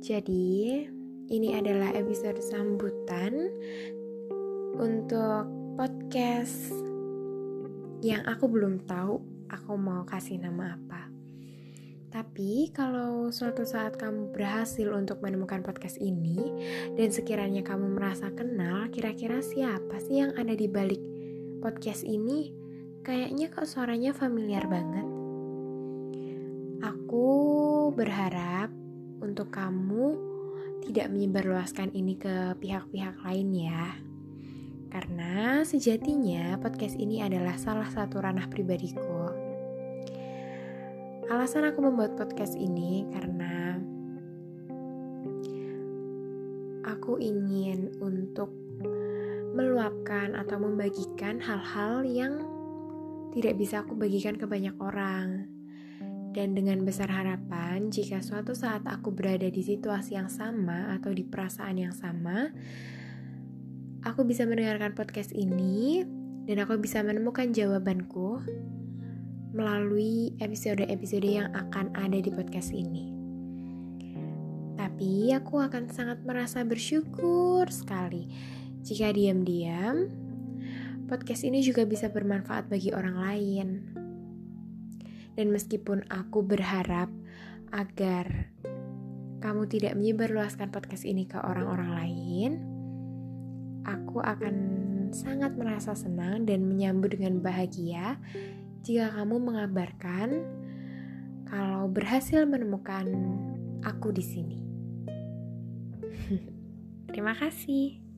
Jadi, ini adalah episode sambutan untuk podcast yang aku belum tahu aku mau kasih nama apa. Tapi kalau suatu saat kamu berhasil untuk menemukan podcast ini dan sekiranya kamu merasa kenal, kira-kira siapa sih yang ada di balik podcast ini? Kayaknya kok suaranya familiar banget. Aku berharap untuk kamu tidak menyebarluaskan ini ke pihak-pihak lain ya. Karena sejatinya podcast ini adalah salah satu ranah pribadiku. Alasan aku membuat podcast ini karena aku ingin untuk meluapkan atau membagikan hal-hal yang tidak bisa aku bagikan ke banyak orang dan dengan besar harapan, jika suatu saat aku berada di situasi yang sama atau di perasaan yang sama, aku bisa mendengarkan podcast ini dan aku bisa menemukan jawabanku melalui episode-episode yang akan ada di podcast ini. Tapi aku akan sangat merasa bersyukur sekali jika diam-diam podcast ini juga bisa bermanfaat bagi orang lain. Dan meskipun aku berharap agar kamu tidak menyebarluaskan podcast ini ke orang-orang lain, aku akan sangat merasa senang dan menyambut dengan bahagia jika kamu mengabarkan kalau berhasil menemukan aku di sini. Terima kasih.